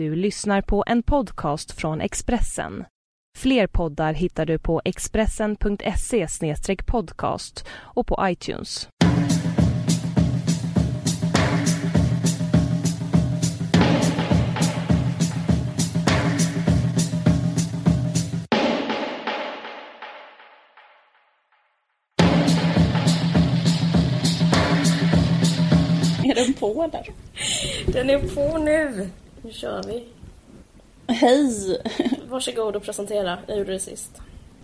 Du lyssnar på en podcast från Expressen. Fler poddar hittar du på expressen.se podcast och på iTunes. Är den på där? Den är på nu! Nu kör vi. Hej! Varsågod och presentera. Jag gjorde det sist.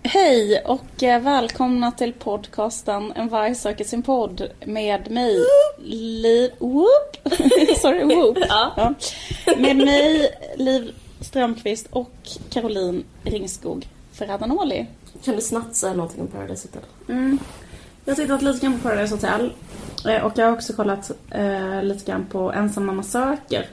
Hej och eh, välkomna till podcasten En varg söker sin podd med mig Liv... Whoop! Sorry, whoop. Ja. Med mig Liv Strömqvist och Caroline Ringskog Ferradanoli. Kan du snabbt säga någonting om Paradise Hotel? Mm. Jag har tittat lite grann på Paradise Hotel eh, och jag har också kollat eh, lite grann på Ensam mamma söker.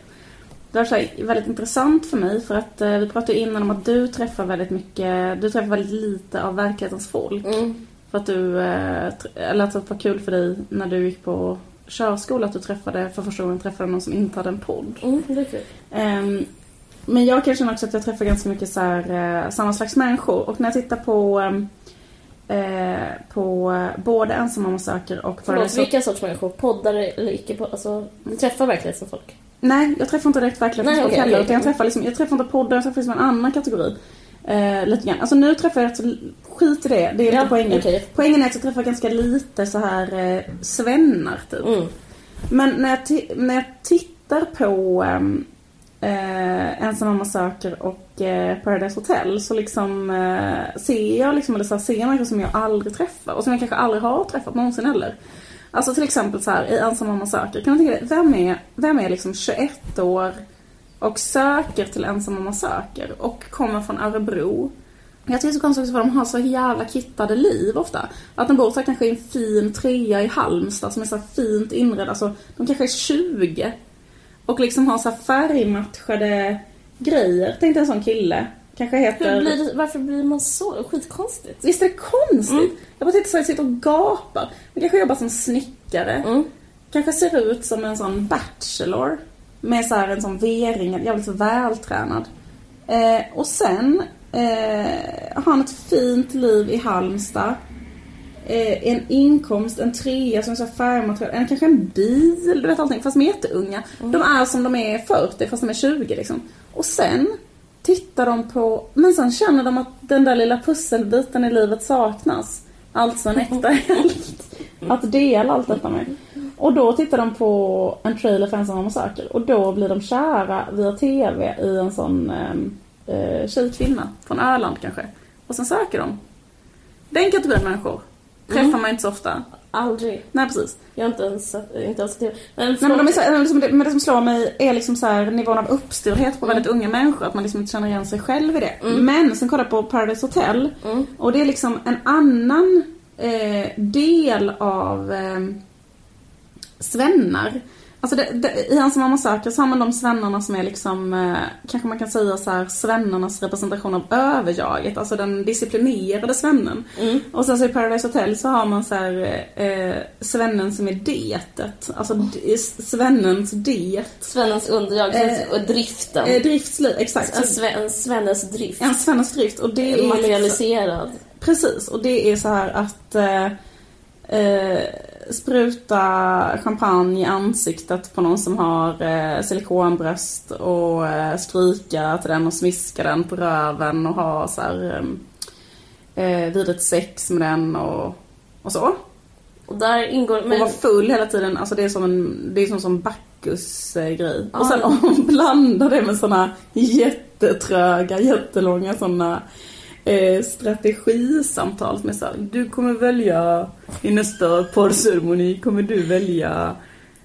Det var så väldigt intressant för mig för att eh, vi pratade innan om att du träffar väldigt mycket, du träffar väldigt lite av verklighetens folk. Mm. För att du, eh, eller att det var kul för dig när du gick på körskola att du träffade, för första gången träffade någon som inte hade en podd. Mm, det är kul. Ehm, men jag kan känna också att jag träffar ganska mycket så här, eh, samma slags människor. Och när jag tittar på, ehm, eh, på både Ensam mamma söker och Förlåt, vilka sorts människor? Poddare eller icke poddare? Alltså, du träffar verkligen som folk? Nej, jag träffar inte direkt verklighetens Nej, folk okej, heller. Utan jag träffar, liksom, jag träffar inte poddar, jag träffar liksom en annan kategori. Eh, lite grann. Alltså nu träffar jag rätt så, skit i det, det är Ja, inte poängen. okej. Poängen är att jag träffar ganska lite så här eh, svennar typ. Mm. Men när jag, när jag tittar på ehm, eh, mamma söker och eh, Paradise Hotel så liksom eh, ser jag liksom, eller så här, ser människor som jag aldrig träffar och som jag kanske aldrig har träffat någonsin heller. Alltså till exempel så här i Ensam mamma söker, kan man tänka dig, vem är, vem är liksom 21 år och söker till Ensam mamma söker och kommer från Örebro. Jag tycker det är så konstigt också för de har så jävla kittade liv ofta. Att de bor så här kanske i en fin trea i Halmstad som är så här fint inredd. Alltså, de kanske är 20. Och liksom har så här färgmatchade grejer. Tänk dig en sån kille. Kanske heter... Blir varför blir man så? Skitkonstigt. Visst är det konstigt? Jag bara tittar så här, sitter och gapar. De kanske jobbar som snickare. Mm. Kanske ser ut som en sån bachelor. Med så här en sån V-ring, jävligt vältränad. Eh, och sen eh, har han ett fint liv i Halmstad. Eh, en inkomst, en trea som är färgmaterial, en, kanske en bil, du vet allting. Fast de är jätteunga. De är som de är 40 fast de är 20 liksom. Och sen tittar de på, men sen känner de att den där lilla pusselbiten i livet saknas. Alltså en äkta hälft. Att dela allt detta med. Och då tittar de på en trailer för Ensam mamma söker och då blir de kära via TV i en sån eh, eh, tjej-kvinna från Öland kanske. Och sen söker de. Den kategorin människor träffar man inte så ofta. Aldrig. Nej precis. Jag har inte ens, inte ens det. Men, Nej, men, de är så, liksom, det- men det som slår mig är liksom så här, nivån av uppstyrhet på väldigt unga människor. Att man liksom inte känner igen sig själv i det. Men sen kollar jag på Paradise Hotel. Och det är liksom en annan eh, del av eh, svennar. Alltså det, det, i Hans mamma söker så har man de svennarna som är liksom, eh, kanske man kan säga så här, svennarnas representation av överjaget. Alltså den disciplinerade svennen. Och sen så i Paradise Hotel så har man så här, eh, svennen som är detet. Alltså d- svennens det. Svennens underjag Eh, och driften. Eh, driftsliv, exakt. en, sve, en Svennes drift. en svennens drift. Och det är Materialiserad. Precis, och det är så här att eh, eh, spruta champagne i ansiktet på någon som har eh, silikonbröst och eh, stryka till den och smiska den på röven och ha så här eh, eh, vidrigt sex med den och, och så. Och där ingår... Och Men, vara full hela tiden, alltså det är som en, det är som, som Bacchus-grej. Ja. Och sen om man blandar det med såna jättetröga, jättelånga såna eh, strategisamtal som är såhär, du kommer välja i nästa parceremoni kommer du välja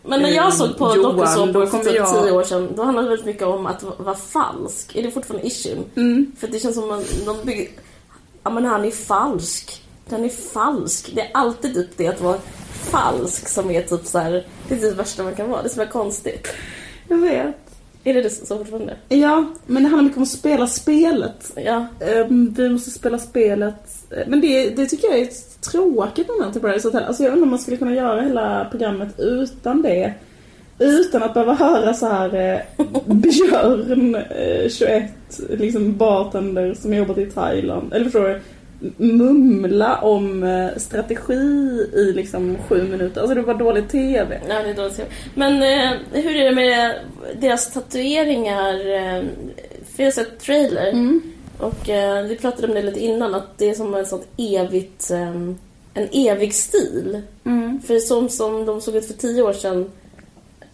men när eh, jag såg på dokusåpor för typ jag- tio år sedan, då handlade det väldigt mycket om att vara falsk. Är det fortfarande issuen? Mm. För det känns som att de bygger... Ja men han är falsk. Den är falsk. Det är alltid typ det att vara falsk som är typ så här. Det är det värsta man kan vara. Det är så här konstigt. Jag vet. Är det det så fortfarande? Ja, men det handlar mycket om att spela spelet. Ja. Ehm, vi måste spela spelet. Eh, Men det, det tycker jag är ett tråkigt moment i Paradise Hotel. Alltså jag undrar om man skulle kunna göra hela programmet utan det. Utan att behöva höra så här eh, Björn, eh, 21, liksom bartender som jobbat i Thailand. Eller förstår du? Mumla om eh, strategi i liksom sju minuter. Alltså det var dålig TV. Ja, det är dåligt. Men eh, hur är det med deras tatueringar? Eh, för jag har sett trailer. Mm. Och eh, vi pratade om det lite innan, att det är som en sånt evigt... Eh, en evig stil. Mm. För som, som de såg ut för tio år sedan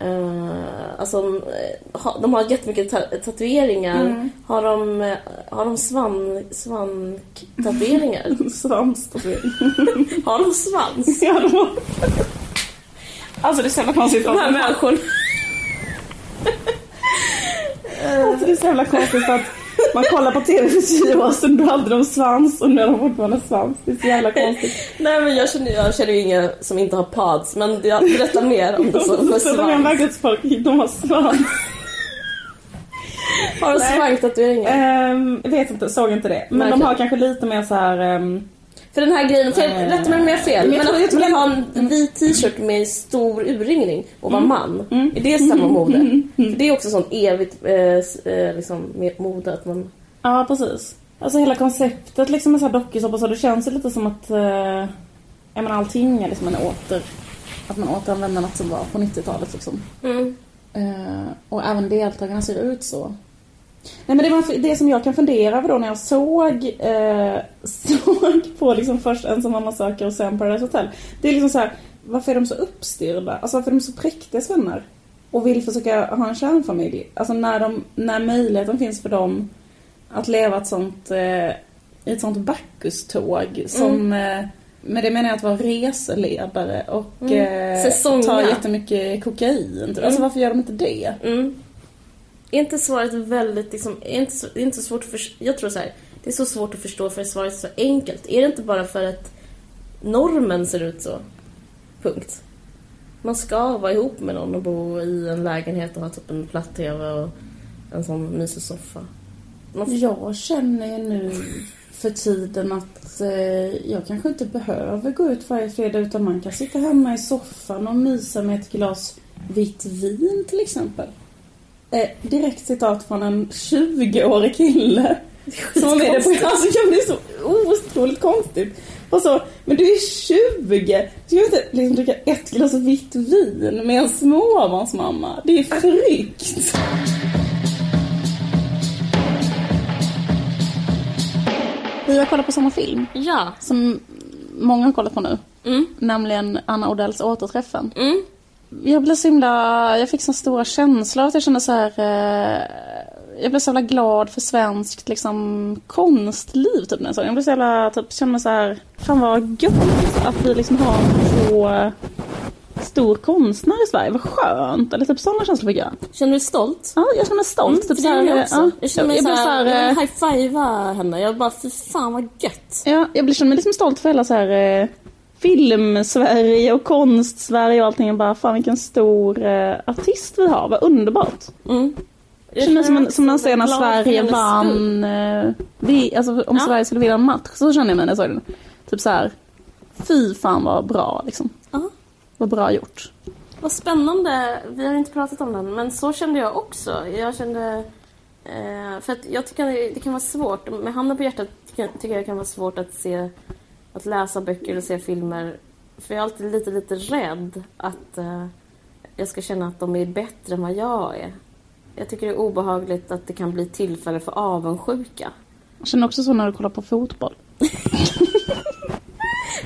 eh, alltså, eh, ha, de har jättemycket ta tatueringar. Mm. Har de, eh, har de svan, svank-tatueringar? Svanstatuering. har de svans? ja, de har... Alltså det är så jävla konstigt. De här människorna. Alltså det är så jävla konstigt att man kollar på TV för tio år sedan, då hade de svans och nu har de fortfarande svans. Det är så jävla konstigt. Nej men jag känner, jag känner ju inga som inte har pads men jag berättar mer om det som med Så de är svank. verklighetsfolk, de har svans. Har de svanktatueringar? Um, vet inte, såg inte det. Men Nej, de har kanske lite mer så här. ehm, För den här grejen, för Eh, rätta mig om jag har fel, men jag men tror- att jag man har en vit t-shirt med stor urringning och vara man, Mm. är det samma mode? För det är också sånt evigt eh, eh, liksom, med mode att man... Ja, precis. Alltså hela konceptet liksom med dokusåpor så, det känns ju lite som att uh, ja, men allting är liksom en åter... Att man återanvänder något som var på 90-talet liksom. Mm. Eh, och även deltagarna ser ut så. Nej men det var det som jag kan fundera över då när jag såg, eh, såg på liksom först Ensam mamma söker och sen Paradise Hotel. Det är liksom så här, varför är de så uppstyrda? Alltså varför är de så präktiga svennar? Och vill försöka ha en kärnfamilj. Alltså när, de, när möjligheten finns för dem att leva ett sånt, eh, i ett sånt Bacchus-tåg som eh, med det menar jag att vara reseledare och Mm. eh, ta jättemycket kokain. Typ. Alltså varför gör de inte det? Mm. Är inte svaret väldigt liksom, är inte så, det är inte så svårt att förstå, jag tror så här, det är så svårt att förstå för svaret är så enkelt. Är det inte bara för att normen ser ut så? Punkt. Man ska vara ihop med någon och bo i en lägenhet och ha typ en platt-tv och en sån mysig soffa. Man, Jag känner ju nu för tiden att eh, jag kanske inte behöver gå ut varje fredag utan man kan sitta hemma i soffan och mysa med ett glas vitt vin till exempel. Eh, direkt citat från en 20-årig kille. Som var med det på, alltså, ja, men det är så otroligt konstigt. Och så, men du är 20! Du ska inte liksom dricka ett glas vitt vin med en småbarnsmamma. Det är förryckt. Vi har kollat på samma film ja. som många har kollat på nu. Mm. Nämligen Anna Odells Återträffen. Mm. Jag blev så himla, jag fick så stora känslor att jag kände så här. Eh, jag blev så jävla glad för svenskt liksom konstliv typ jag. Jag blev så jävla, typ kände mig så här, fan vad gött att vi liksom har så stor konstnär i Sverige. Vad skönt. Eller typ sådana känslor fick jag. Känner du dig stolt? Ja, jag känner mig stolt. Mm, typ för det är jag eh, också. ja. jag känner mig jag blev såhär, så här, jag eh, vill high-fivea henne. Jag bara, fy fan vad gött. Ja, jag känner mig liksom stolt för hela så här film-Sverige och konst-Sverige och allting. Jag bara, fan vilken stor eh, artist vi har. Vad underbart. Mm. Jag känner som, som när Sverige vann, eh, vi, alltså om Ja. Sverige skulle vinna en match, så kände jag mig när jag såg den. Typ så här, fy fan vad bra liksom. Ja. Vad bra gjort. Vad spännande. Vi har inte pratat om den, men så kände jag också. Jag kände... Eh, för att jag tycker det, det kan vara svårt. Med handen på hjärtat tycker jag det kan vara svårt att se... Att läsa böcker eller se filmer. För jag är alltid lite, lite rädd att eh, jag ska känna att de är bättre än vad jag är. Jag tycker det är obehagligt att det kan bli tillfälle för avundsjuka. Jag känner också så när du kollar på fotboll.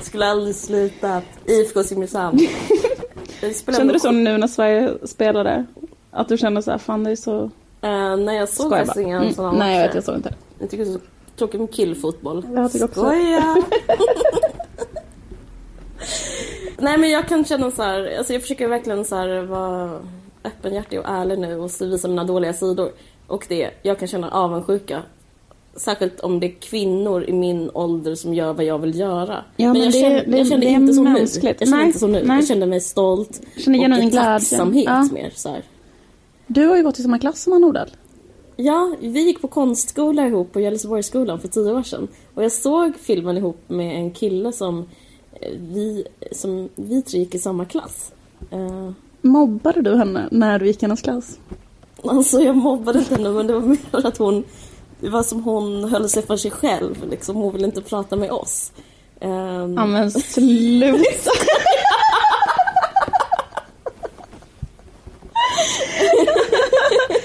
Skulle aldrig sluta. IFK Simrishamn. Kände du så nu när Sverige spelade? Att du kände så här, fan det är så... Eh, när jag såg faktiskt inga Mm, sådana Nej jag matcher. vet, jag såg inte. Jag tycker det är så tråkigt med killfotboll. Jag tycker också. Skoja! Nej men jag kan känna så här, alltså jag försöker verkligen så här vara öppenhjärtig och ärlig nu och visa mina dåliga sidor. Och det, jag kan känna avundsjuka. Särskilt om det är kvinnor i min ålder som gör vad jag vill göra. Ja, men jag, det- kände, det- jag kände det inte så nu. Jag kände Nej, inte så nu. nej. Jag kände mig stolt känner och en tacksamhet Ja. mer. Så här. Du har ju gått i samma klass som Anna Nordell. Ja, vi gick på konstskola ihop på Gällivsborgsskolan för tio år sedan. Och jag såg filmen ihop med en kille som eh, vi, som vi tre gick i samma klass. Eh, Mobbade du henne när du gick i hennes klass? Alltså jag mobbade inte henne men det var mer att hon Det var som hon höll sig för sig själv liksom. Hon ville inte prata med oss. Ehm, Ja men sluta!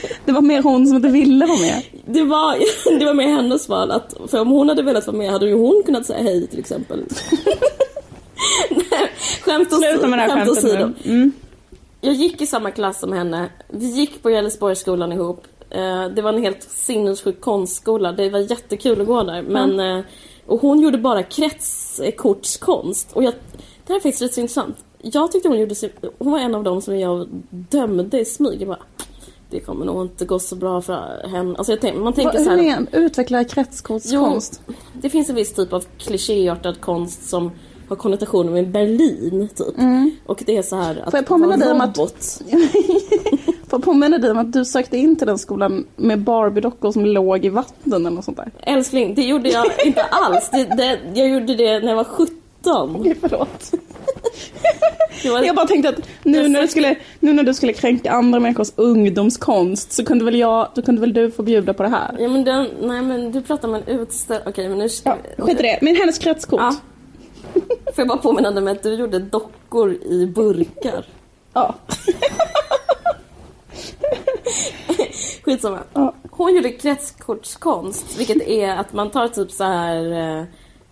Det var mer hon som inte ville vara med. det, var, det var mer hennes val. Att, för om hon hade velat vara med hade ju hon kunnat säga hej till exempel. Nej, skämt åsido. Det. Mm. Jag gick i samma klass som henne. Vi gick på Gällesborgsskolan ihop. Eh, Det var en helt sinnessjuk konstskola. Det var jättekul att gå där. Men, eh, och hon gjorde bara kretskortskonst. Och jag, det här är faktiskt rätt så intressant. Jag tyckte hon gjorde Hon var en av dem som jag dömde i smyg. Jag bara, det kommer nog inte gå så bra för henne. Alltså tänk, man tänker Vad- så här. menar Utveckla kretskortskonst? Det finns en viss typ av klichéartad konst som har konnotationer med Berlin, typ. Och det är så här att Mm. Får jag påminna dig om att-. Får jag påminna dig om att du sökte in till den skolan med Barbie-dockor som låg i vatten eller något sånt där? Älskling, det gjorde jag inte alls. Det, det, jag gjorde det när jag var 17. Okej, förlåt. Var, Jag bara tänkte att nu när, du skulle, nu när du skulle kränka andra människors ungdomskonst så kunde väl jag, då kunde väl du få bjuda på det här? ja, men den, nej men du pratar om en utställning. Okej, men nu Ja, skit i det. Men hennes kretskort. Ja. Får jag bara påminna dig om att du gjorde dockor i burkar. Ja. Skitsamma. Ja. Hon gjorde kretskortskonst, vilket är att man tar typ så här eh,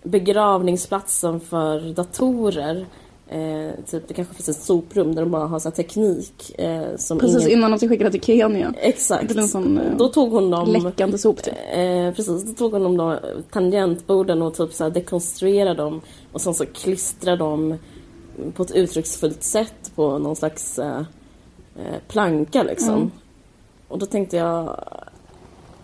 begravningsplatsen för datorer. Eh, typ det kanske finns ett soprum där de bara har så teknik eh, som Precis ingen... innan de ska skicka det till Kenya. Exakt. Till en sån eh, Då tog hon dem... läckande soptipp. Eh, precis, då tog hon de då tangentborden och typ så här dekonstruerade dem och sen så klistrade de på ett uttrycksfullt sätt på någon slags eh, eh, planka liksom. Mm. Och då tänkte jag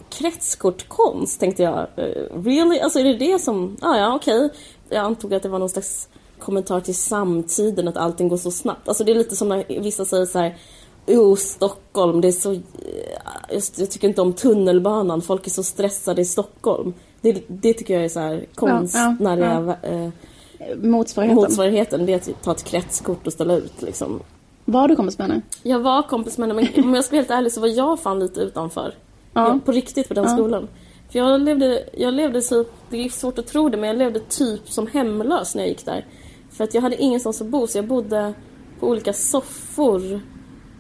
kretskortkonst tänkte jag. eh, Really? Alltså är det det som... Ah, ja, okej. Jag antog att det var någon slags kommentar till samtiden, att allting går så snabbt. Alltså det är lite som när vissa säger så här Jo, Stockholm, det är så... Just, jag tycker inte om tunnelbanan, folk är så stressade i Stockholm. Det, det tycker jag är så här konstnärliga eh, Motsvarigheten. motsvarigheten. Det är att ta ett kretskort och ställa ut liksom. Var du kompis med henne? Jag var kompis med henne, men om jag ska vara helt ärlig så var jag fan lite utanför. Ja. På riktigt på den Ja. skolan. För jag levde, jag levde så, det är svårt att tro det, men jag levde typ som hemlös när jag gick där. För att jag hade ingenstans att bo, så jag bodde på olika soffor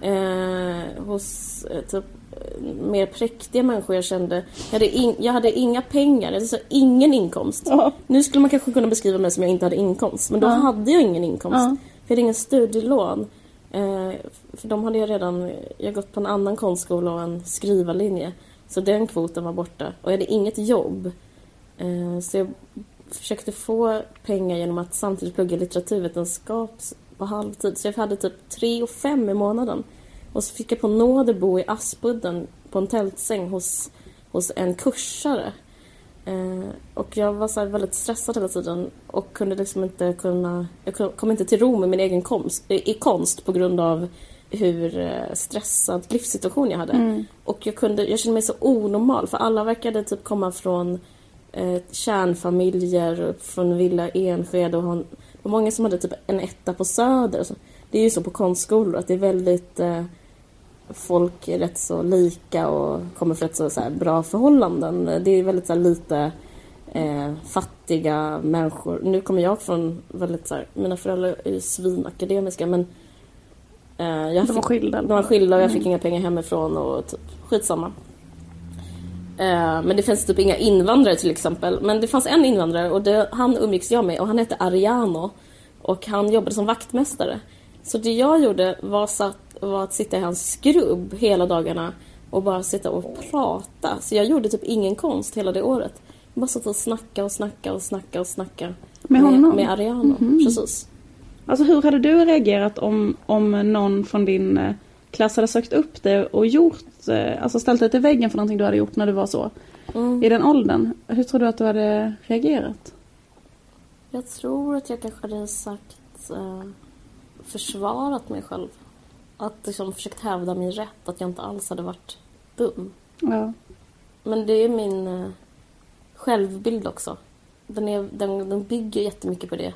eh, hos eh, typ eh, mer präktiga människor jag kände. Jag hade, in, jag hade inga pengar, alltså ingen inkomst. Ja. Nu skulle man kanske kunna beskriva mig som jag inte hade inkomst, men då Ja. hade jag ingen inkomst. Ja. Jag hade ingen studielån. Eh, för de hade jag redan, jag gått på en annan konstskola och en skrivarlinje. Så den kvoten var borta. Och jag hade inget jobb. Eh, så jag försökte få pengar genom att samtidigt plugga litteraturvetenskap på halvtid. Så jag hade typ tre och fem i månaden. Och så fick jag på nåder bo i Aspudden på en tältsäng hos, hos en kursare. Eh, och jag var så väldigt stressad hela tiden och kunde liksom inte kunna... Jag kom- inte till ro med min egen konst, i konst på grund av hur eh, stressad livssituation jag hade. Och jag, kunde, jag kände mig så onormal för alla verkade typ komma från eh, kärnfamiljer, från Villa Enskede och hon, det var många som hade typ en etta på Söder. Det är ju så på konstskolor att det är väldigt... Eh, folk är rätt så lika och kommer från rätt så, så här, bra förhållanden. Det är väldigt så här, lite eh, fattiga människor. Nu kommer jag från väldigt så här, mina föräldrar är ju svinakademiska men eh, jag De var fick, skilda. de var skilda och jag fick inga pengar hemifrån och typ, skitsamma. Eh, men det finns typ inga invandrare till exempel. Men det fanns en invandrare och det, han umgicks jag med och han hette Ariano. Och han jobbade som vaktmästare. Så det jag gjorde var, satt, var att sitta i hans skrubb hela dagarna och bara sitta och prata. Så jag gjorde typ ingen konst hela det året. Jag bara satt och snackade och snackade och snackade och snackade. Med honom? Med Ariano, precis. Alltså hur hade du reagerat om, om någon från din eh, klass hade sökt upp dig och gjort, eh, alltså ställt dig till väggen för någonting du hade gjort när du var så? Mm. I den åldern. Hur tror du att du hade reagerat? Jag tror att jag kanske hade sagt eh, försvarat mig själv. Att liksom försökt hävda min rätt, att jag inte alls hade varit dum. Ja. Men det är min eh, självbild också. Den, är, den, den bygger jättemycket på det.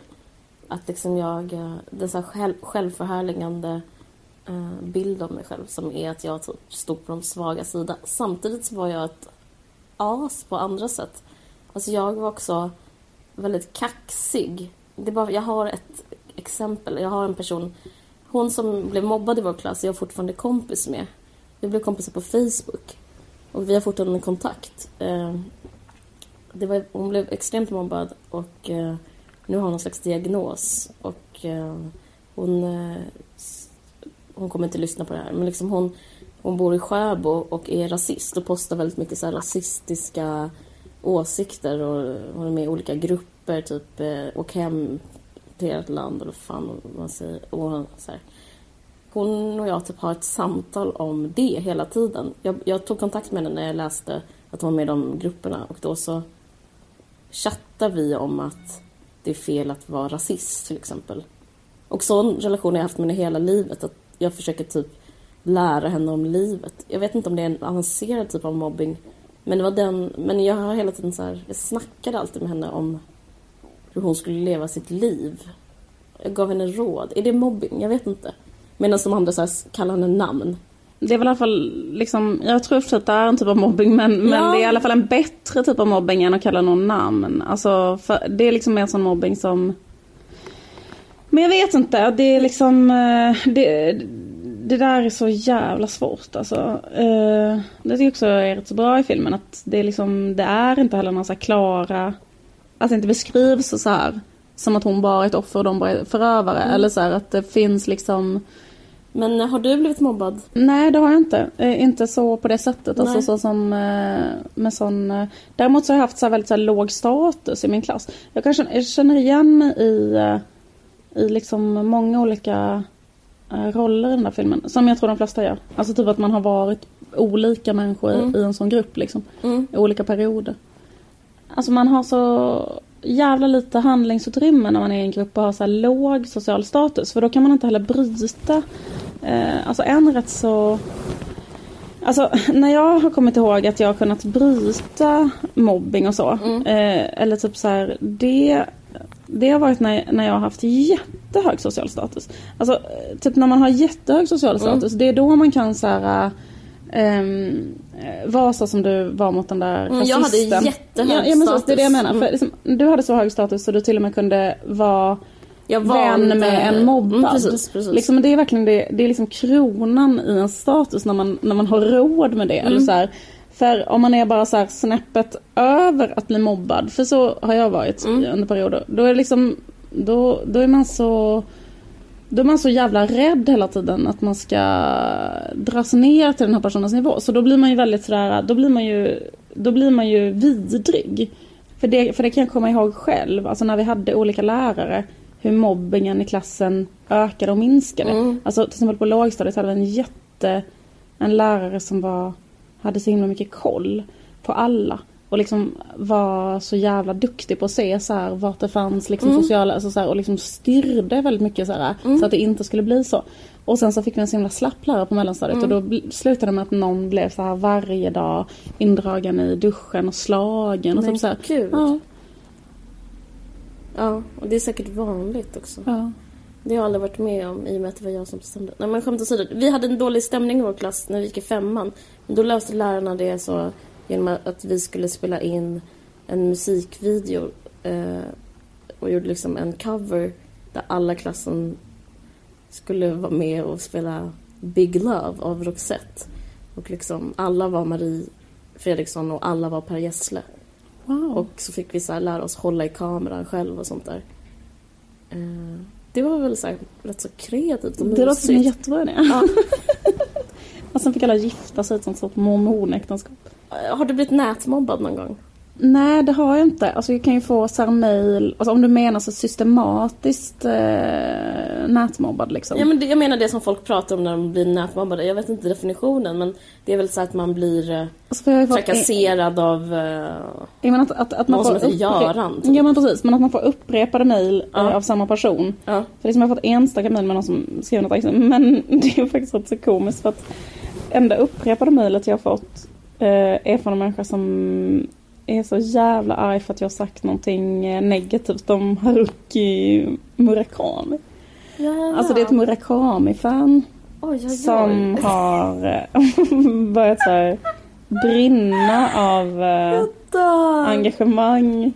Att liksom jag, eh, den så här själv, självförhärligande eh, bild av mig själv som är att jag typ stod på de svaga sida. Samtidigt så var jag ett as på andra sätt. Alltså jag var också väldigt kaxig. Det bara, jag har ett exempel. Jag har en person, hon som blev mobbad i vår klass, är jag fortfarande kompis med. Vi blev kompisar på Facebook. Och vi har fortfarande kontakt. Eh, det var, hon blev extremt mobbad och eh, nu har hon någon slags diagnos. Och eh, hon, eh, hon kommer inte lyssna på det här. Men liksom hon, hon bor i Sjöbo och är rasist och postar väldigt mycket så här rasistiska åsikter. Och hon är med i olika grupper, typ eh, Åk hem ockuperat land eller vad fan man säger. Och så här. Hon och jag typ har ett samtal om det hela tiden. Jag, jag tog kontakt med henne när jag läste att hon var med i de grupperna och då så chattar vi om att det är fel att vara rasist till exempel. Och sån relation har jag haft med henne hela livet. Att jag försöker typ lära henne om livet. Jag vet inte om det är en avancerad typ av mobbing. Men det var den, men jag har hela tiden så här, jag snackade alltid med henne om hur hon skulle leva sitt liv. Jag gav henne råd. Är det mobbing? Jag vet inte. Medan de andra så här, kallar henne namn. Det är väl i alla fall, liksom, jag tror att det är en typ av mobbing men, men Ja. det är i alla fall en bättre typ av mobbing än att kalla någon namn. Alltså, det är liksom mer sån mobbing som... Men jag vet inte, det är liksom... eh, Det, det där är så jävla svårt alltså. Eh, Det tycker jag också är rätt så bra i filmen att det är liksom, det är inte heller några så klara... Att det inte beskrivs så här som att hon bara är ett offer och de bara är förövare. Eller så här att det finns liksom... Men har du blivit mobbad? Nej, det har jag inte. Eh, inte så på det sättet. Alltså så som eh, med sån... Eh, däremot så har jag haft så väldigt så här låg status i min klass. Jag, kanske, jag känner igen mig i, eh, i liksom många olika eh, roller i den där filmen. Som jag tror de flesta gör. Alltså typ att man har varit olika människor i- Mm. i en sån grupp liksom. Mm. I olika perioder. Alltså man har så jävla lite handlingsutrymme när man är i en grupp och har så här låg social status. För då kan man inte heller bryta. Eh, alltså en rätt så... Alltså när jag har kommit ihåg att jag har kunnat bryta mobbing och så. Eh, eller typ så här, det, det har varit när, när jag har haft jättehög social status. Alltså eh, typ när man har jättehög social status. Det är då man kan så här... Um, vara så som du var mot den där Mm, jag hade jättehög ja, ja, men så, status. Det är det jag menar. Mm. För, liksom, du hade så hög status så du till och med kunde vara Jag vän med en mobbad. Mm, precis, precis. Liksom, det är verkligen det, det är liksom kronan i en status när man, när man har råd med det. Mm. Eller så här, för om man är bara så här snäppet över att bli mobbad, för så har jag varit Mm. under perioder. Då är det liksom, då, då är man så då är man så jävla rädd hela tiden att man ska dras ner till den här personens nivå. Så då blir man ju väldigt sådär, då blir man ju, då blir man ju vidrig. För det, för det kan jag komma ihåg själv, alltså när vi hade olika lärare, hur mobbingen i klassen ökade och minskade. Mm. Alltså till exempel på lågstadiet hade vi en jätte, en lärare som var, hade så himla mycket koll på alla. Och liksom var så jävla duktig på att se så här, vart det fanns liksom Mm. sociala, alltså så här, och liksom styrde väldigt mycket så här, så att det inte skulle bli så. Och sen så fick vi en så himla slapp lärare på mellanstadiet och då bl- slutade det med att någon blev så här varje dag indragen i duschen och slagen och Men typ så här. gud. Ja, Ja, och det är säkert vanligt också. ja. Det har jag aldrig varit med om i och med att det var jag som bestämde. Nej men skämt åsido. Vi hade en dålig stämning i vår klass när vi gick i femman. Men då löste lärarna det så genom att vi skulle spela in en musikvideo eh, och gjorde liksom en cover där alla klassen skulle vara med och spela Big Love av Roxette. Och liksom alla var Marie Fredriksson och alla var Per Gessle. Wow. Och så fick vi så här lära oss hålla i kameran själv och sånt där. Eh, det var väl så här rätt så kreativt och det låter som en mysigt. jättebra idé. Ja. och sen fick alla gifta sig i ett sånt sorts mormonäktenskap. Eh, Har du blivit nätmobbad någon gång? Nej, det har jag inte. Alltså jag kan ju få så mail, alltså om du menar så systematiskt eh, nätmobbad liksom. Ja, men det, jag menar det som folk pratar om när de blir nätmobbade. Jag vet inte definitionen men det är väl så att man blir eh, alltså, trakasserad av... Eh, jag menar att, att, att man Någon får som heter Göran, typ. Ja men precis, men att man får upprepade mail Ja. eh, av samma person. ja. För liksom jag har fått enstaka mejl med någon som skriver något extra. Men det är faktiskt rätt så komiskt för att enda upprepade mejlet jag har fått eh, är från en människa som är så jävla arg för att jag har sagt någonting eh, negativt om Haruki Murakami. Ja. Alltså det är ett Murakami-fan. Oj, oj, oj. som har eh, börjat så här brinna av eh, engagemang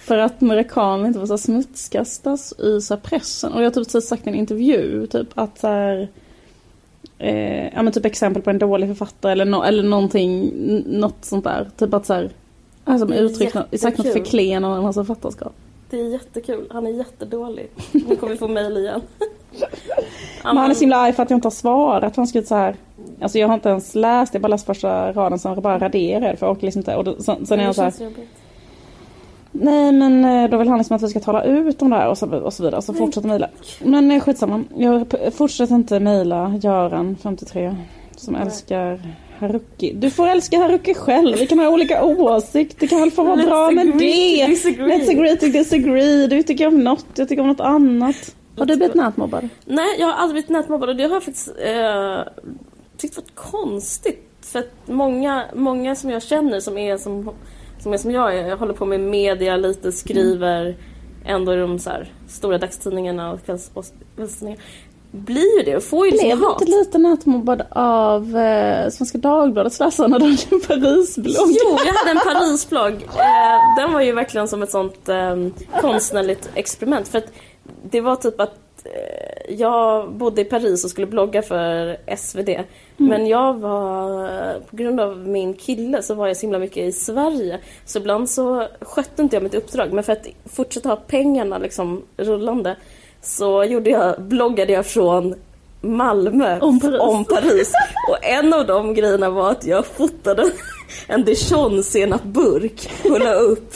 för att marockaner inte får så smutskastas i så pressen. Och jag har typ sagt i en intervju typ att så här, eh, ja men typ exempel på en dålig författare eller, no, eller någonting, något sånt där. Typ att så här, alltså uttryckt något, sagt något förklenande om hans författarskap. Det är jättekul. Han är jättedålig. Nu kommer vi få mejl igen. Men han är så himla arg för att jag inte har svarat. Han skrivit så här. Alltså jag har inte ens läst, jag bara läst första raden som bara raderade för jag orkar liksom inte. Och då, sen, sen är jag så här. Nej men eh, då vill han liksom att vi ska tala ut om det här och så, och så vidare. Så fortsätter mejla. Men eh, skitsamma. Jag fortsätter inte mejla Göran 53 som älskar Haruki. Du får älska Haruki själv. Vi kan ha olika åsikter. Det kan väl få vara Let's bra med det. disagree. Let's agree to disagree. Du tycker om något, jag tycker om något annat. Har du blivit nätmobbad? Nej, jag har aldrig blivit nätmobbad och det har jag faktiskt eh, tyckt varit konstigt. För att många, många som jag känner som är som, som är som jag är, jag håller på med media lite, skriver ändå i de så här, stora dagstidningarna och kvälls- och kvällstidningarna. Blir ju det och får ju Blev liksom hat. inte lite nätmobbad av eh, Svenska Dagbladets läsare när de hade en Parisblogg? Jo, jag hade en Parisblogg. Eh, den var ju verkligen som ett sånt eh, konstnärligt experiment. För att det var typ att jag bodde i Paris och skulle blogga för SvD. Men jag var, på grund av min kille så var jag så himla mycket i Sverige. Så ibland så skötte inte jag mitt uppdrag. Men för att fortsätta ha pengarna liksom rullande så gjorde jag, bloggade jag från Malmö Om Paris. om Paris. Och en av de grejerna var att jag fotade en dijon-senapburk och la upp.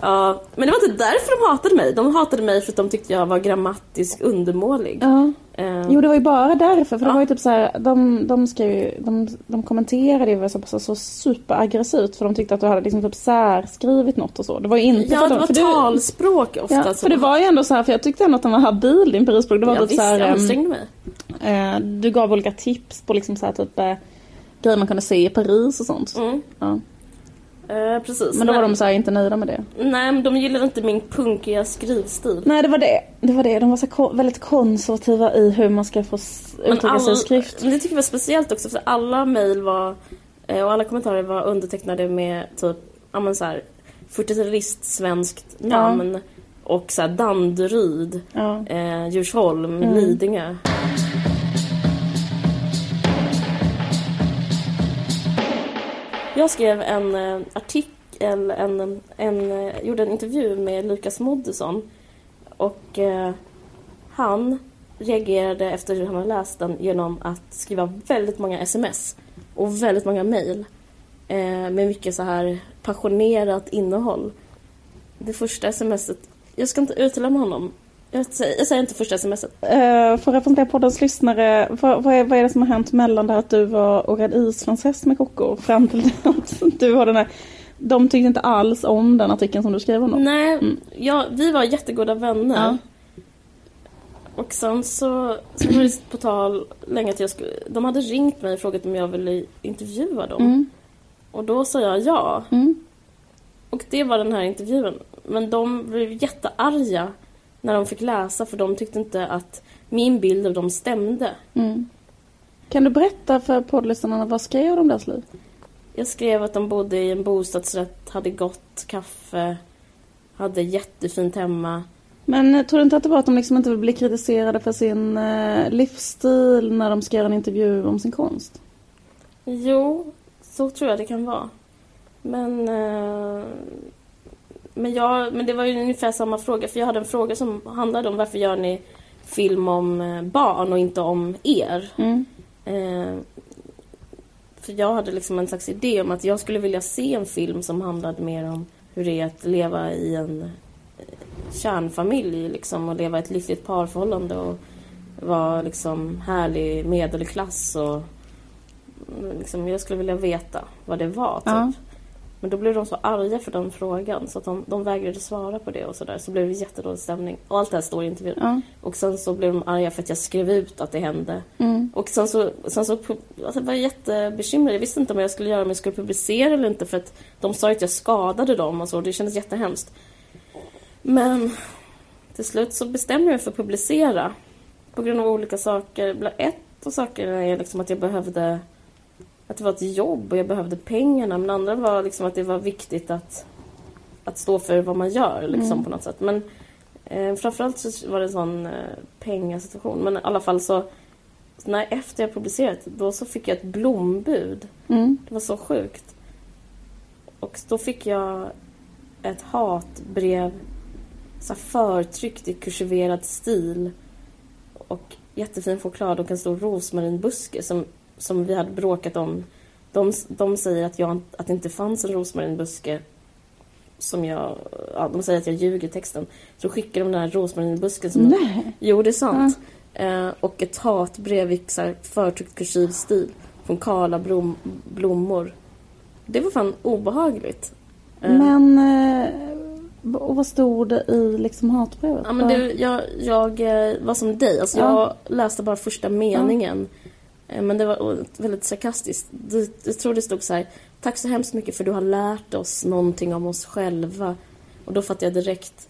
Ja, men det var inte därför de hatade mig. De hatade mig för att de tyckte jag var grammatiskt undermålig. Ja. Eh, Jo det var ju bara därför för det Ja. var ju typ så här, de, de skrev de, de kommenterade ju så, så, så superaggressivt för de tyckte att du hade liksom typ särskrivit något och så. Det var ju inte ja, för att det de, var för du, talspråk ofta. ja, för det var ju ändå så här, för jag tyckte ändå att den var habil din Parisblogg. Det var ja, typ visst, så här, jag ehm, ansträngde mig. eh, du gav olika tips på liksom så här typ eh, grejer man kunde se i Paris och sånt. Mm. Ja. Eh, precis. Men då var de så här inte nöjda med det. Nej, men de gillade inte min punkiga skrivstil. Nej det var det. Det var det. De var så ko- väldigt konservativa i hur man ska få uttrycka sig i skrift. men Det tycker jag var speciellt också för alla mejl var eh, och alla kommentarer var undertecknade med typ, ja men så här 40-talist svenskt namn och så här Danderyd, Ja. eh, Djursholm, Mm. Lidingö. Jag skrev en eh, artikel, en, en, en, eh, gjorde en intervju med Lukas Moodysson och eh, han reagerade efter hur han hade läst den genom att skriva väldigt många sms och väldigt många mejl eh, med mycket så här passionerat innehåll. Det första smset, jag ska inte utelämna honom. Jag säger, jag säger inte första smset. Uh, för att representera poddens lyssnare, vad, vad, är, vad är det som har hänt mellan det att du var och red islandshäst med Kocko fram till att du har den här... De tyckte inte alls om den artikeln som du skrev om. Nej, ja, vi var jättegoda vänner. Ja. Och sen så, så var det på tal länge att jag skulle, de hade ringt mig och frågat om jag ville intervjua dem. Mm. Och då sa jag ja. Mm. Och det var den här intervjun. Men de blev jättearga när de fick läsa för de tyckte inte att min bild av dem stämde. Mm. Kan du berätta för poddlyssnarna vad skrev de deras liv? Jag skrev att de bodde i en bostadsrätt, hade gott kaffe, hade jättefint hemma. Men eh, tror du inte att det var att de liksom inte vill bli kritiserade för sin eh, livsstil när de ska göra en intervju om sin konst? Jo, så tror jag det kan vara. Men, eh, men, jag, men det var ju ungefär samma fråga. För jag hade en fråga som handlade om varför gör ni film om eh, barn och inte om er? Mm. Eh, för jag hade liksom en slags idé om att jag skulle vilja se en film som handlade mer om hur det är att leva i en eh, kärnfamilj liksom och leva ett lyckligt parförhållande och vara liksom härlig medelklass och mm, liksom, jag skulle vilja veta vad det var. Typ. Ja. Men då blev de så arga för den frågan så att de, de vägrade svara på det och sådär. Så blev det jättedålig stämning. Och allt det här står i intervjun. Ja. Och sen så blev de arga för att jag skrev ut att det hände. Mm. Och sen så, sen så alltså var jag jättebekymrad. Jag visste inte om jag skulle göra om jag skulle publicera eller inte för att de sa att jag skadade dem och så. Det kändes jättehemskt. Men till slut så bestämde jag mig för att publicera. På grund av olika saker. Bland Ett av sakerna är liksom att jag behövde att det var ett jobb och jag behövde pengarna. Men andra var liksom att det var viktigt att, att stå för vad man gör liksom, Mm. på något sätt. Men eh, framförallt så var det en sån eh, pengasituation. Men i alla fall så när efter jag publicerat då så fick jag ett blombud. Mm. Det var så sjukt. Och då fick jag ett hatbrev så förtryckt i kursiverad stil och jättefin choklad och en stor rosmarinbuske som, som vi hade bråkat om. De, de säger att, jag, att det inte fanns en rosmarinbuske som jag... Ja, de säger att jag ljuger i texten. Så skickar de den här rosmarinbusken som... Nej. Jo, det är sant. Eh, och ett hatbrev i förtryckt kursiv stil från Karla Blom, Blommor. Det var fan obehagligt. Eh, Men, eh, och vad stod det i liksom hatbrevet? Ja, men det, jag, jag eh, var som dig. Alltså, Ja. Jag läste bara första meningen. Eh, Men det var väldigt sarkastiskt. Jag tror det stod så här. Tack så hemskt mycket för du har lärt oss någonting om oss själva. Och då fattade jag direkt.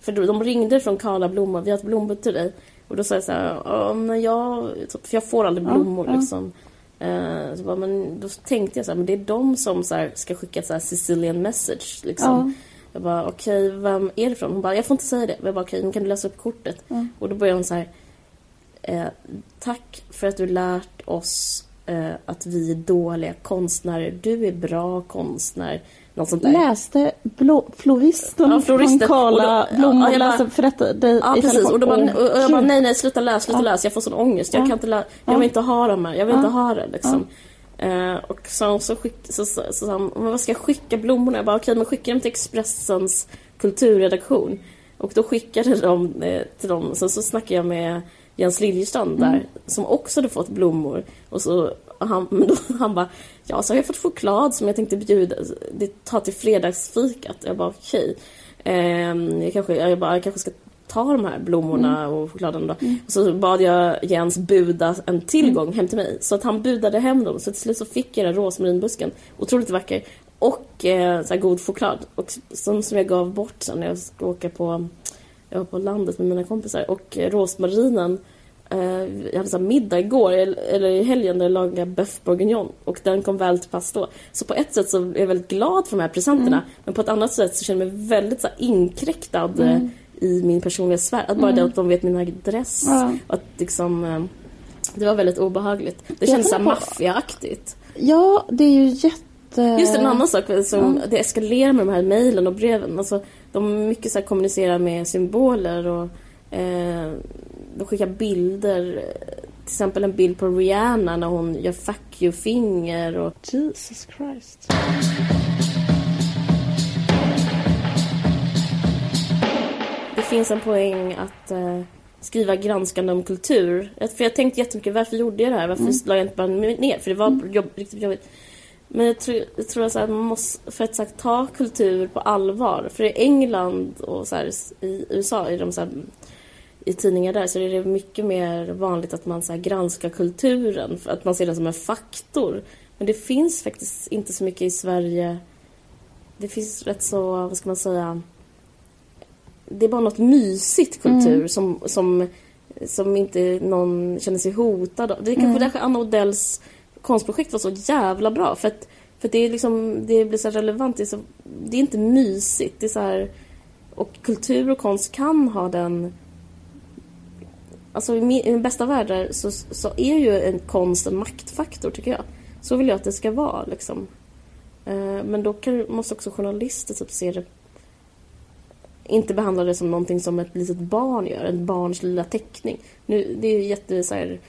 För de ringde från Karla Blommor. Vi har ett blombud till dig. Och då sa jag så här. "Ja, men jag, för jag får aldrig Ja, blommor ja. liksom. Eh, så bara, men då tänkte jag så här, men det är de som så här, ska skicka ett så här Sicilian message. Liksom. Ja. Jag bara, okej, vem är det från? Hon bara, jag får inte säga det. Jag bara, okej, men kan du läsa upp kortet? Ja. Och då börjar hon så här, eh, tack för att du lärt oss eh, att vi är dåliga konstnärer. Du är bra konstnär. Något sånt där. Läste blå, floristen Ja, från Karla Och då- Blommor ja, läste för detta dig Ja, precis. Och, då bara, och jag bara, nej, nej, sluta läs, sluta Ja. läs. Jag får sån ångest. Jag Ja. kan inte. Jag Ja. vill inte ha dem här. Jag vill inte ha det liksom. Eh, och så, så, skick, så, så, så sa han, vad ska jag skicka blommorna? Jag bara, okej, men skicka dem till Expressens kulturredaktion. Och då skickade de eh, till dem. Sen så snackade jag med Jens Liljestrand där, Mm. som också hade fått blommor. Och så han, men då, han bara, ja, så har jag fått choklad som jag tänkte bjuda, det ta till fredagsfikat. Jag bara, okej. Ehm, jag, kanske, jag, bara, jag kanske ska ta de här blommorna och chokladen då. Och så bad jag Jens buda en tillgång hem till mig. Så att han budade hem dem. Så till slut så fick jag den rosmarinbusken. Otroligt vacker. Och eh, så god choklad. Och som, som jag gav bort sen när jag ska åka på, jag var på landet med mina kompisar. Och rosmarinen Eh, jag hade så middag igår, el- eller i helgen, där jag lagade bœuf bourguignon. Och den kom väl till pass då. Så på ett sätt så är jag väldigt glad för de här presenterna. Men på ett annat sätt så känner jag mig väldigt så här inkräktad eh, i min personliga sfär. Att bara det att de vet min adress. Ja. Att liksom, eh, det var väldigt obehagligt. Det Jag kändes så maffiaaktigt. Ja, det är ju jätte... Just en annan sak som Ja. det eskalerar med de här mejlen och breven. Alltså, de mycket så här kommunicerar med symboler och eh, de skickar bilder. Till exempel en bild på Rihanna när hon gör fuck you-finger. Och, Jesus Christ. det finns en poäng att eh, skriva granskande om kultur. För jag tänkte jättemycket, varför gjorde jag det här? Varför la jag inte bara ner? För det var jobb, riktigt jobbigt. Men jag tror, jag tror att så här, man måste, för att här, ta kultur på allvar. För i England och så här, i USA, i, de, så här, i tidningar där, så är det mycket mer vanligt att man så granskar kulturen. För att man ser den som en faktor. Men det finns faktiskt inte så mycket i Sverige. Det finns rätt så, vad ska man säga, det är bara något mysigt kultur som, som, som inte någon känner sig hotad av. Det är kanske därför Anna Odells konstprojekt var så jävla bra. För att, för att det, är liksom, det blir så här relevant. Det är, så, det är inte mysigt. Det är så här, och kultur och konst kan ha den... Alltså i min, i den bästa världar så, så är ju en konst en maktfaktor tycker jag. Så vill jag att det ska vara liksom. Eh, Men då kan, måste också journalister typ se det inte behandla det som någonting som ett litet barn gör, ett barns lilla teckning. Nu, det är ju jätte så här,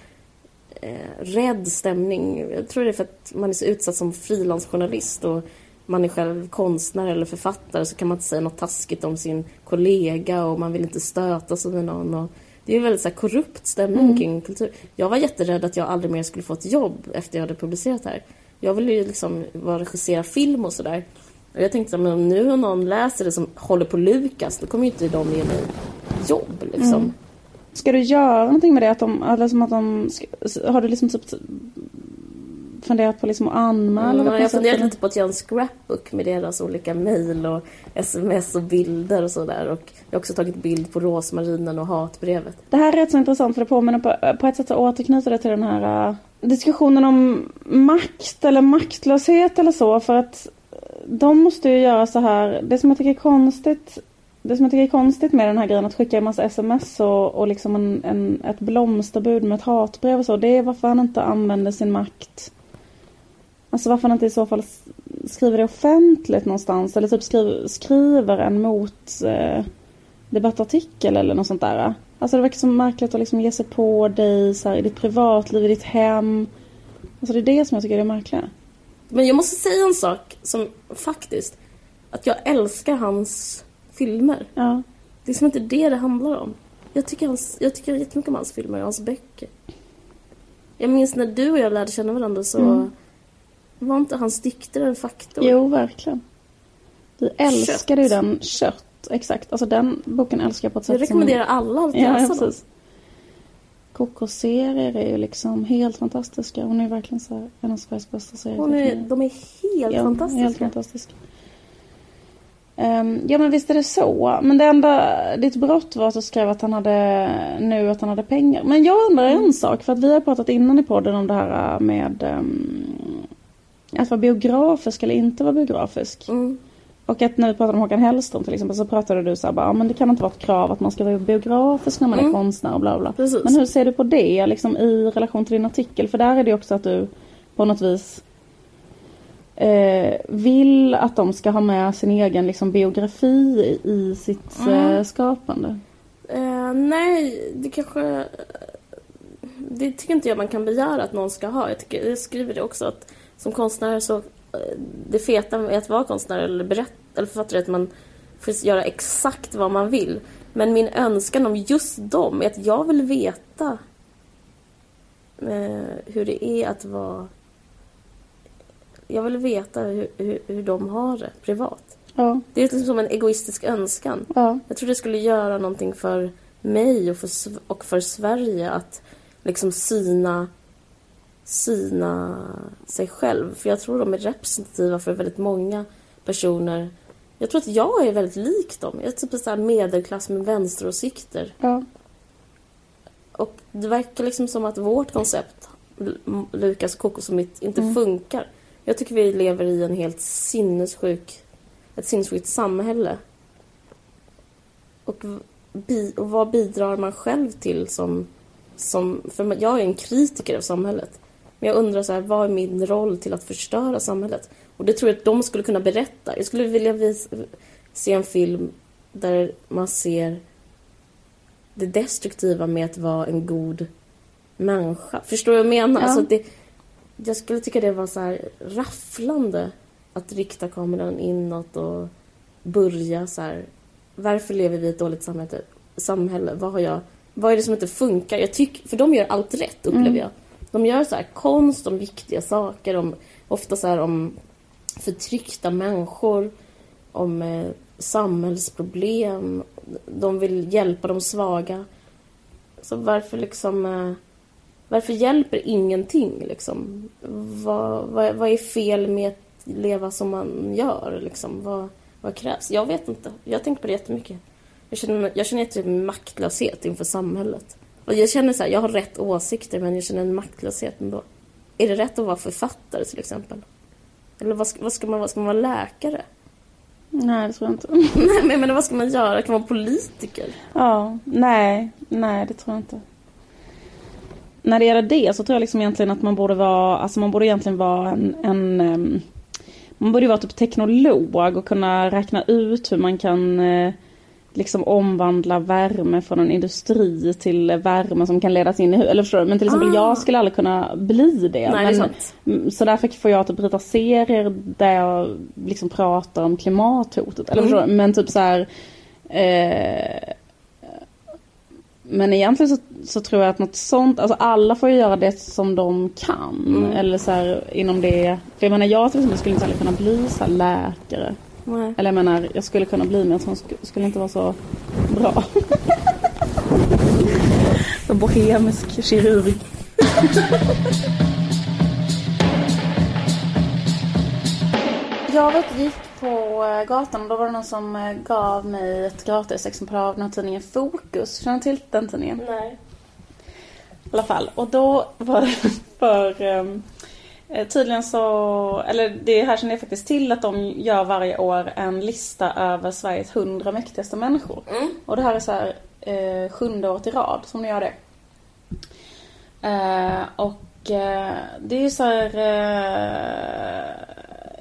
eh, rädd stämning. Jag tror det är för att man är så utsatt som frilansjournalist och man är själv konstnär eller författare så kan man inte säga något taskigt om sin kollega och man vill inte stöta sig med någon. Och det är ju väldigt så här, korrupt stämning kring kultur. Jag var jätterädd att jag aldrig mer skulle få ett jobb efter jag hade publicerat här. Jag ville ju liksom vara regissera film och sådär. Och jag tänkte, men nu om någon läser det som håller på Lukas, då kommer ju inte de ge mig jobb liksom. Ska du göra någonting med det? Att de, eller som att de, har du liksom typ funderat på liksom att anmäla Mm, jag har funderat lite på att göra en scrapbook med deras olika mejl och sms och bilder och sådär. Och jag har också tagit bild på rosmarinen och hatbrevet. Det här är rätt så intressant för det påminner på, på ett sätt så återknyter det till den här uh, diskussionen om makt eller maktlöshet eller så för att de måste ju göra så här. Det som jag tycker är konstigt det som jag tycker är konstigt med den här grejen att skicka en massa sms och, och liksom en, en, ett blomsterbud med ett hatbrev och så. Det är varför han inte använder sin makt. Alltså varför han inte i så fall skriver det offentligt någonstans. Eller typ skriver, skriver en mot eh, debattartikel eller något sånt där. Alltså det verkar så märkligt att liksom ge sig på dig så här, i ditt privatliv, i ditt hem. Alltså det är det som jag tycker är det märkliga. Men jag måste säga en sak som faktiskt, att jag älskar hans filmer. Ja. Det är som inte det det handlar om. Jag tycker, hans, jag tycker jättemycket om hans filmer och hans böcker. Jag minns när du och jag lärde känna varandra så Mm. var inte hans dikter en faktor. Jo, verkligen. Vi älskade ju den. Kött. Exakt. Alltså den boken älskar jag på ett sätt jag rekommenderar alla att som... Läsa ja, dem. precis. Kokoserier är ju liksom helt fantastiska. Hon är verkligen så här, en av Sveriges bästa serier. Hon är, de är helt ja, fantastiska. Helt fantastiska. Ehm, ja men visst är det så. Men det enda, ditt brott var att du skrev att han hade, nu att han hade pengar. Men jag undrar Mm. en sak. För att vi har pratat innan i podden om det här med um, att vara biografisk eller inte vara biografisk. Mm. Och att när vi pratade om Håkan Hellström till exempel så pratade du så här bara, ja, men det kan inte vara ett krav att man ska vara biografisk när man är Mm. konstnär och bla bla. Precis. Men hur ser du på det liksom i relation till din artikel? För där är det också att du på något vis eh, vill att de ska ha med sin egen liksom, biografi i, sitt Mm. eh, skapande. Eh, nej, det kanske... Det tycker inte jag man kan begära att någon ska ha. Jag, tycker, jag skriver det också att som konstnär så... eh, Det feta med att vara konstnär eller, berätt, eller författare är att man får göra exakt vad man vill. Men min önskan om just dem är att jag vill veta eh, hur det är att vara... Jag vill veta hur, hur, hur de har det privat. Ja, Det är liksom som en egoistisk önskan. ja, Jag tror det skulle göra någonting för mig och för, och för Sverige att liksom syna, syna sig själv. För jag tror de är representativa för väldigt många personer. Jag tror att jag är väldigt lik dem. Jag är typ en sån här medelklass med vänsteråsikter. ja. Och det verkar liksom som att vårt koncept, Lukas kokos och mitt, inte Mm. funkar. Jag tycker vi lever i en helt sinnessjuk, ett sinnessjukt samhälle. Och, bi, och vad bidrar man själv till som, som... För jag är en kritiker av samhället. Men jag undrar så här, vad är min roll till att förstöra samhället? Och det tror jag att de skulle kunna berätta. Jag skulle vilja vis, se en film där man ser det destruktiva med att vara en god människa. Förstår du vad jag menar? Ja. Alltså det, jag skulle tycka det var så här rafflande att rikta kameran inåt och börja så här. Varför lever vi i ett dåligt samhälle? samhälle? Vad, har jag, vad är det som inte funkar? Jag tycker, för de gör allt rätt, upplever Mm. jag. De gör så här konst om viktiga saker, om, ofta så här om förtryckta människor, om eh, samhällsproblem. De vill hjälpa de svaga. Så varför liksom... Eh, varför hjälper ingenting liksom? Vad, vad, vad är fel med att leva som man gör liksom? Vad, vad krävs? Jag vet inte. Jag tänkt på det jättemycket. Jag känner, jag känner typ maktlöshet inför samhället. Och jag känner så här, jag har rätt åsikter men jag känner en maktlöshet ändå. Är det rätt att vara författare till exempel? Eller vad ska, vad ska man vara? Ska man vara läkare? Nej, det tror jag inte. Nej, men vad ska man göra? Kan man vara politiker? Ja, nej, nej det tror jag inte. När det gäller det så tror jag liksom egentligen att man borde vara, alltså man borde egentligen vara en, en man borde vara typ teknolog och kunna räkna ut hur man kan eh, liksom omvandla värme från en industri till värme som kan ledas in i Eller förstår du? Men till exempel Ah. jag skulle aldrig kunna bli det. Nej, det men. Mm, Så därför får jag typ rita serier där jag liksom pratar om klimathotet. Eller Mm. förstår du? Men typ så här. Eh, men egentligen så, så, tror jag att något sånt, alltså alla får ju göra det som de kan. Mm. Eller så här, inom det, för jag menar jag till exempel skulle inte heller kunna bli så läkare. Nej. Eller jag menar jag skulle kunna bli men jag skulle inte vara så bra. så bohemisk kirurg. jag vet, gick på eh, gatan och då var det någon som eh, gav mig ett gratisexemplar av den här tidningen Fokus. Känner du till den tidningen? Nej. I alla fall. Och då var det för... Um, tydligen så... Eller det här känner jag faktiskt till att de gör varje år en lista över Sveriges 100 mäktigaste människor. Mm. Och det här är så här eh, sjunde året i rad som de gör det. Eh, och eh, det är ju så här... Eh,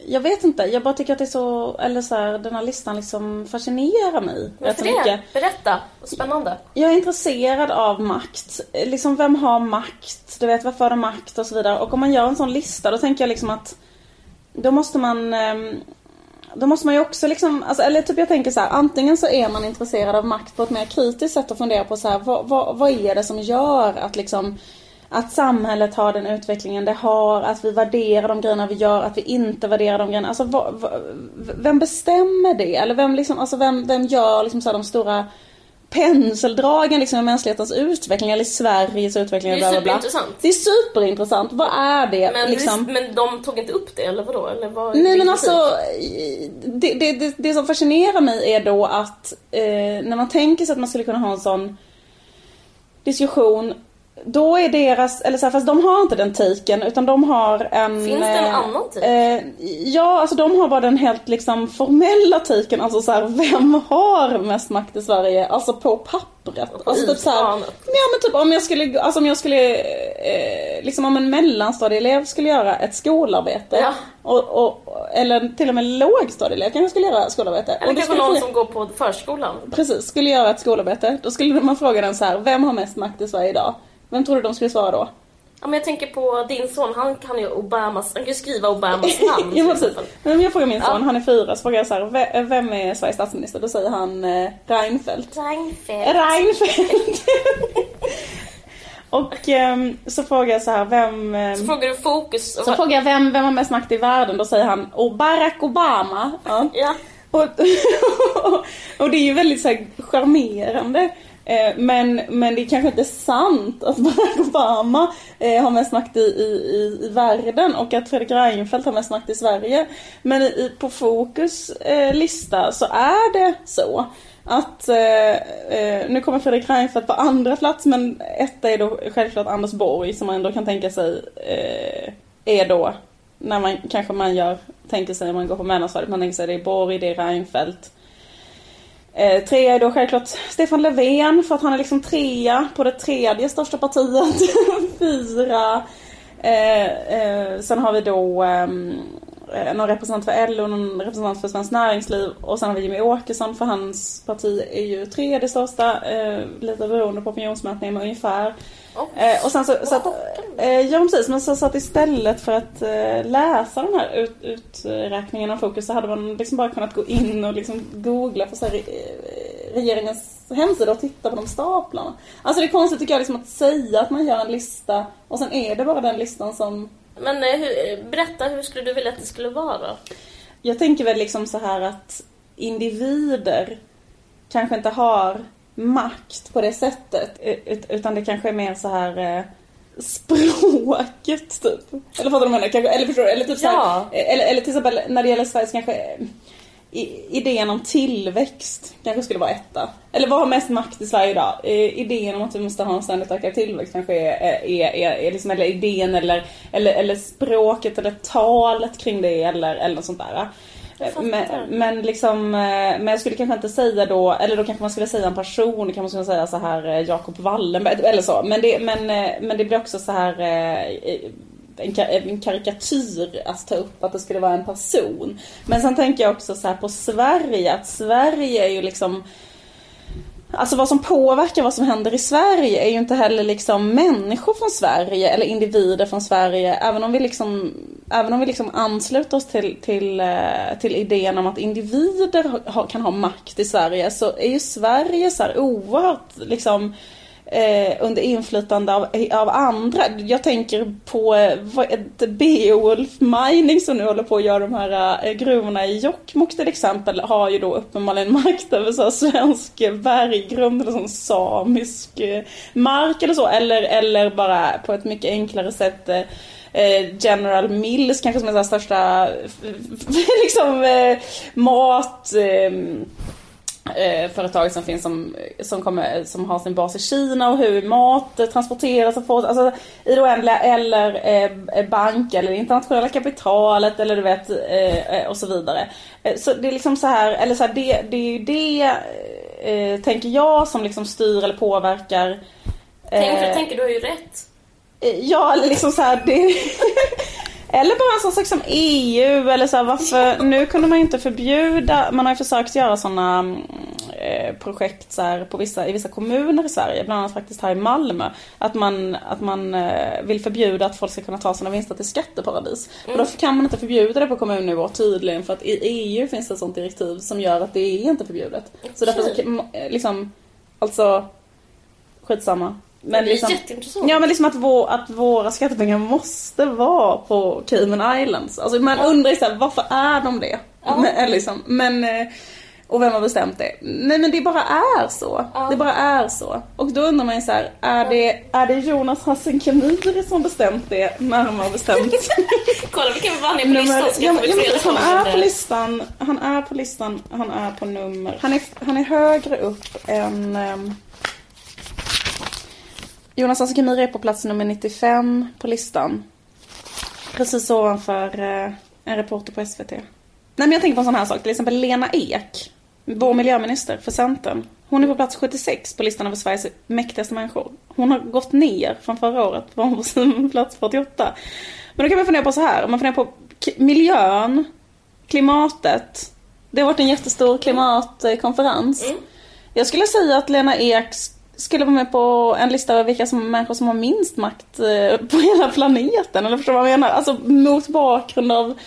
jag vet inte, jag bara tycker att det är så... Eller så här, den här listan liksom fascinerar mig Varför det? mycket. Berätta. Spännande. Jag är intresserad av makt. Liksom vem har makt? Du vet, varför har de makt och så vidare. Och om man gör en sån lista då tänker jag liksom att då måste man ehm, då måste man ju också liksom, alltså, eller typ jag tänker så här, antingen så är man intresserad av makt på ett mer kritiskt sätt och funderar på så här, vad, vad, vad är det som gör att liksom att samhället har den utvecklingen det har, att vi värderar de grejerna vi gör, att vi inte värderar de grejerna. Alltså vad, vad, vem bestämmer det? Eller vem liksom, alltså vem, vem gör liksom så här de stora penseldragen liksom i mänsklighetens utveckling eller i Sveriges utveckling. Det är superintressant. Det är superintressant. Vad är det? Men, liksom? men de tog inte upp det, eller vadå? Eller vad, Nej men alltså, kritik? det, det, det, det som fascinerar mig är då att eh, när man tänker sig att man skulle kunna ha en sån diskussion då är deras, eller så här, fast de har inte den tiken utan de har en... Finns det en eh, annan tik? Eh, ja, alltså de har bara den helt liksom formella tiken, alltså så här, vem har mest makt i Sverige? Alltså på pappret. På Alltså typ så här. Ja men typ om jag skulle, alltså om jag skulle, eh, liksom om en mellanstadieelev skulle göra ett skolarbete. Ja. Och, och, eller till och med lågstadieelev kanske skulle göra skolarbete. Eller och då kanske skulle någon få- som går på förskolan. Precis, skulle göra ett skolarbete. Då skulle man fråga den så här, vem har mest makt i Sverige idag? Vem tror du de skulle svara då? Ja, men jag tänker på din son, han kan ju Obamas, han kan ju skriva Obamas namn ja, precis. Men om jag frågar min Ja. son, han är fyra, så frågar jag så här, "Ve- vem är Sveriges statsminister? Då säger han eh, Reinfeldt. Reinfeldt. Reinfeldt! Och ehm, så frågar jag så här, vem... ehm, Så frågar du fokus. så frågar jag vem, vem har mest makt i världen? Då säger han, och Barack Obama. Ja. Ja. Och, och det är ju väldigt så här charmerande. Eh, men, men det är kanske inte sant att Barack Obama eh, har mest makt i, i, i, i världen och att Fredrik Reinfeldt har mest makt i Sverige. Men i, på Fokus eh, lista så är det så. Att, eh, eh, nu kommer Fredrik Reinfeldt på andra plats men etta är då självklart Anders Borg som man ändå kan tänka sig eh, är då när man kanske man gör, tänker sig när man går på mellanstadiet, man tänker sig det är Borg, det är Reinfeldt. Eh, trea är då självklart Stefan Löfven för att han är liksom trea på det tredje största partiet. Fyra. Eh, eh, sen har vi då eh, någon representant för LO, någon representant för Svenskt Näringsliv och sen har vi Jimmy Åkesson för hans parti är ju tredje största, eh, lite beroende på opinionsmätningen men ungefär. Oh. Eh, och sen så, så att, eh, ja precis, men så, så att istället för att eh, läsa den här ut, uträkningen av fokus så hade man liksom bara kunnat gå in och liksom googla på så här, eh, regeringens hemsida och titta på de staplarna. Alltså det är konstigt tycker jag liksom att säga att man gör en lista och sen är det bara den listan som Men eh, hur, eh, berätta, hur skulle du vilja att det skulle vara? Jag tänker väl liksom så här att individer kanske inte har makt på det sättet. ut- Utan det kanske är mer så här eh, språket typ. Eller fattar du vad jag menar? Eller förstår du? Eller typ så Ja. här, eller, eller till exempel när det gäller Sverige så kanske idén om tillväxt kanske skulle vara etta. Eller vad har mest makt i Sverige idag? Idén om att vi måste ha en ständigt ökad tillväxt kanske är, är, är, är liksom, eller idén eller, eller, eller språket eller talet kring det eller, eller något sånt där. Men, men liksom, eh, men jag skulle kanske inte säga då, eller då kanske man skulle säga en person, kanske man skulle säga så här eh, Jakob Wallenberg eller så. Men det, men, eh, men det blir också så här en, en karikatyr att ta upp att det skulle vara en person. Men sen tänker jag också så här på Sverige, att Sverige är ju liksom Alltså vad som påverkar vad som händer i Sverige är ju inte heller liksom människor från Sverige eller individer från Sverige. Även om vi liksom, även om vi liksom ansluter oss till, till, eh, till idén om att individer kan ha makt i Sverige så är ju Sverige så här oerhört liksom eh, under inflytande av, av andra. Jag tänker på eh, Beowulf Mining som nu håller på att göra de här eh, gruvorna i Jokkmokk till exempel har ju då uppenbarligen makt över så här svensk berggrund eller sån samisk eh, mark eller så. Eller, eller bara på ett mycket enklare sätt eh, eh General Mills kanske som är den största liksom eh, mat eh, företag som finns som, som, kommer, som har sin bas i Kina och hur mat transporteras och får, alltså, i det oändliga eller eh, bank eller internationella kapitalet eller du vet eh, och så vidare. Eh, så det är liksom så här, eller så här, det, det är ju det eh, tänker jag som liksom styr eller påverkar. Tänker, eh, tänker du har ju rätt. Ja, eller liksom så här, det Eller bara en sån sak som EU eller så här, varför, nu kunde man ju inte förbjuda, man har ju försökt göra sådana eh, projekt så här, på vissa, i vissa kommuner i Sverige, bland annat faktiskt här i Malmö. Att man, att man eh, vill förbjuda att folk ska kunna ta sina vinster till skatteparadis. Mm. Och då kan man inte förbjuda det på kommunnivå tydligen för att i EU finns det ett sånt direktiv som gör att det är inte förbjudet. Okay. Så därför så, liksom, alltså, skitsamma. Men det är liksom, jätteintressant. Ja men liksom att, vår, att våra skattepengar måste vara på Cayman Islands. Alltså man ja. undrar såhär, varför är de det? Ja. Men, liksom, men, eh, och vem har bestämt det? Nej men det bara är så. Ja. Det bara är så. Och då undrar man ju såhär, är det, är det Jonas Hassan Khemiri som bestämt det när de har bestämt? Kolla vilken han är på listan så ja, ja, Han är på listan, han är på listan, han är på nummer. Han är, han är högre upp än um, Jonas Asakemiri är på plats nummer 95 på listan. Precis ovanför eh, en reporter på SVT. Nej men jag tänker på en sån här sak. Till exempel Lena Ek. Vår miljöminister för Centern. Hon är på plats 76 på listan över Sveriges mäktigaste människor. Hon har gått ner från förra året. Var hon på plats 48. Men då kan man fundera på så här. Om man funderar på miljön, klimatet. Det har varit en jättestor klimatkonferens. Mm. Jag skulle säga att Lena Eks skulle vara med på en lista över vilka som, människor som har minst makt eh, på hela planeten. Eller förstår du vad jag menar? Alltså mot bakgrund av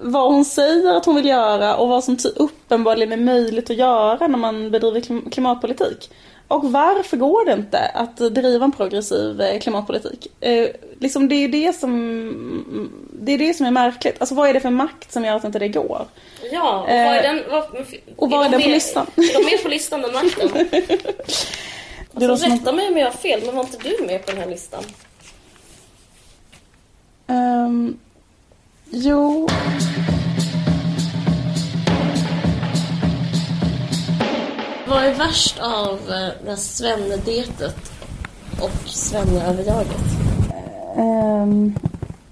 vad hon säger att hon vill göra och vad som uppenbarligen är möjligt att göra när man bedriver klimatpolitik. Och varför går det inte att driva en progressiv eh, klimatpolitik? Eh, liksom det är det som det är det som är märkligt. Alltså vad är det för makt som gör att inte det går? Ja, och vad är den, vad, och vad är, är den på listan? Är de med på listan, den makten? Alltså, rätta mig om jag har fel, men var inte du med på den här listan? Um, jo. Vad är värst av eh, det här och svenneöverjaget? Um,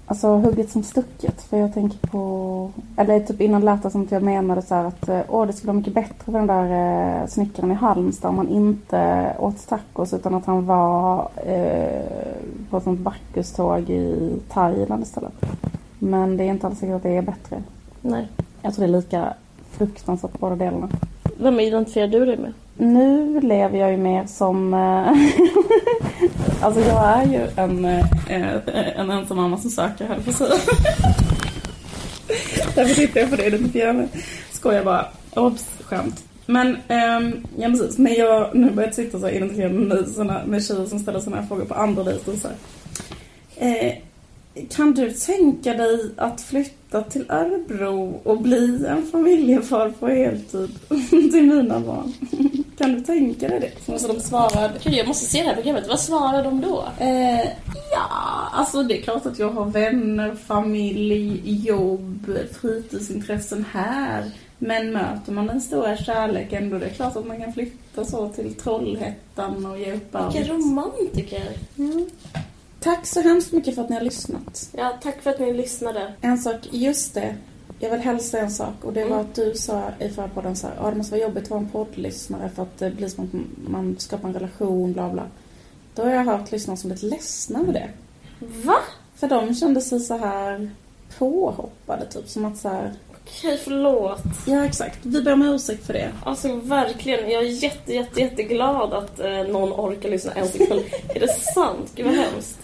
Alltså hugget som stucket. För jag tänker på... Eller typ innan lät det som att jag menade så att eh, åh, det skulle vara mycket bättre för den där eh, snickaren i Halmstad om han inte åt tacos utan att han var eh, på ett sånt backuståg i Thailand istället. Men det är inte alls säkert att det är bättre. Nej. Jag tror det är lika fruktansvärt båda delarna. Vem identifierar du dig med? Nu lever jag ju mer som... Eh, alltså jag är ju en, eh, en ensam mamma som söker, höll på att säga. Därför tittar jag på det identifierar mig. Skojar bara. Obs, skämt. Men, um, ja precis. Men jag nu börjat sitta och identifiera mig med, med tjejer som ställer sådana här frågor på andra dejter. Så eh, kan du tänka dig att flytta till Örebro och bli en familjefar på heltid till mina barn? Kan du tänka dig det? Så de svarade... Gud, jag måste se det här programmet. Vad svarar de då? Eh, ja, alltså det är klart att jag har vänner, familj, jobb, fritidsintressen här. Men möter man den stora kärleken då är det klart att man kan flytta så till Trollhättan och ge upp allt. Vilka romantiker. Mm. Tack så hemskt mycket för att ni har lyssnat. Ja, tack för att ni lyssnade. En sak, just det. Jag vill hälsa en sak och det var mm. att du sa i förra podden så här, ja det måste vara jobbigt att vara en poddlyssnare för att det blir som att man skapar en relation, bla bla. Då har jag hört lyssnare som blivit ledsna med det. Va? För de kände sig så här påhoppade typ, som att så här... Okej, förlåt. Ja, exakt. Vi ber om ursäkt för det. Alltså verkligen, jag är jätte, jätte, jätteglad att eh, någon orkar lyssna ens ikväll. är det sant? Gud vad hemskt.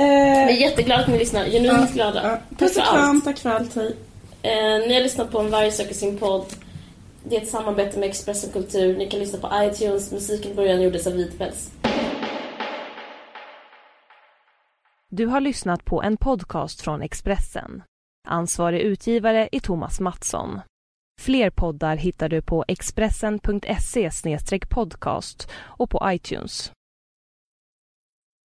Eh, Vi är jätteglada att ni lyssnar. Genuint ja, glada. Ja. Puss och kram, tack för allt. Hej. Eh, ni har lyssnat på En varg söker sin podd. Det är ett samarbete med Expressen Kultur. Ni kan lyssna på iTunes. Musiken början gjordes av Vitpäls. Du har lyssnat på en podcast från Expressen. Ansvarig utgivare är Thomas Mattsson. Fler poddar hittar du på expressen.se podcast och på iTunes.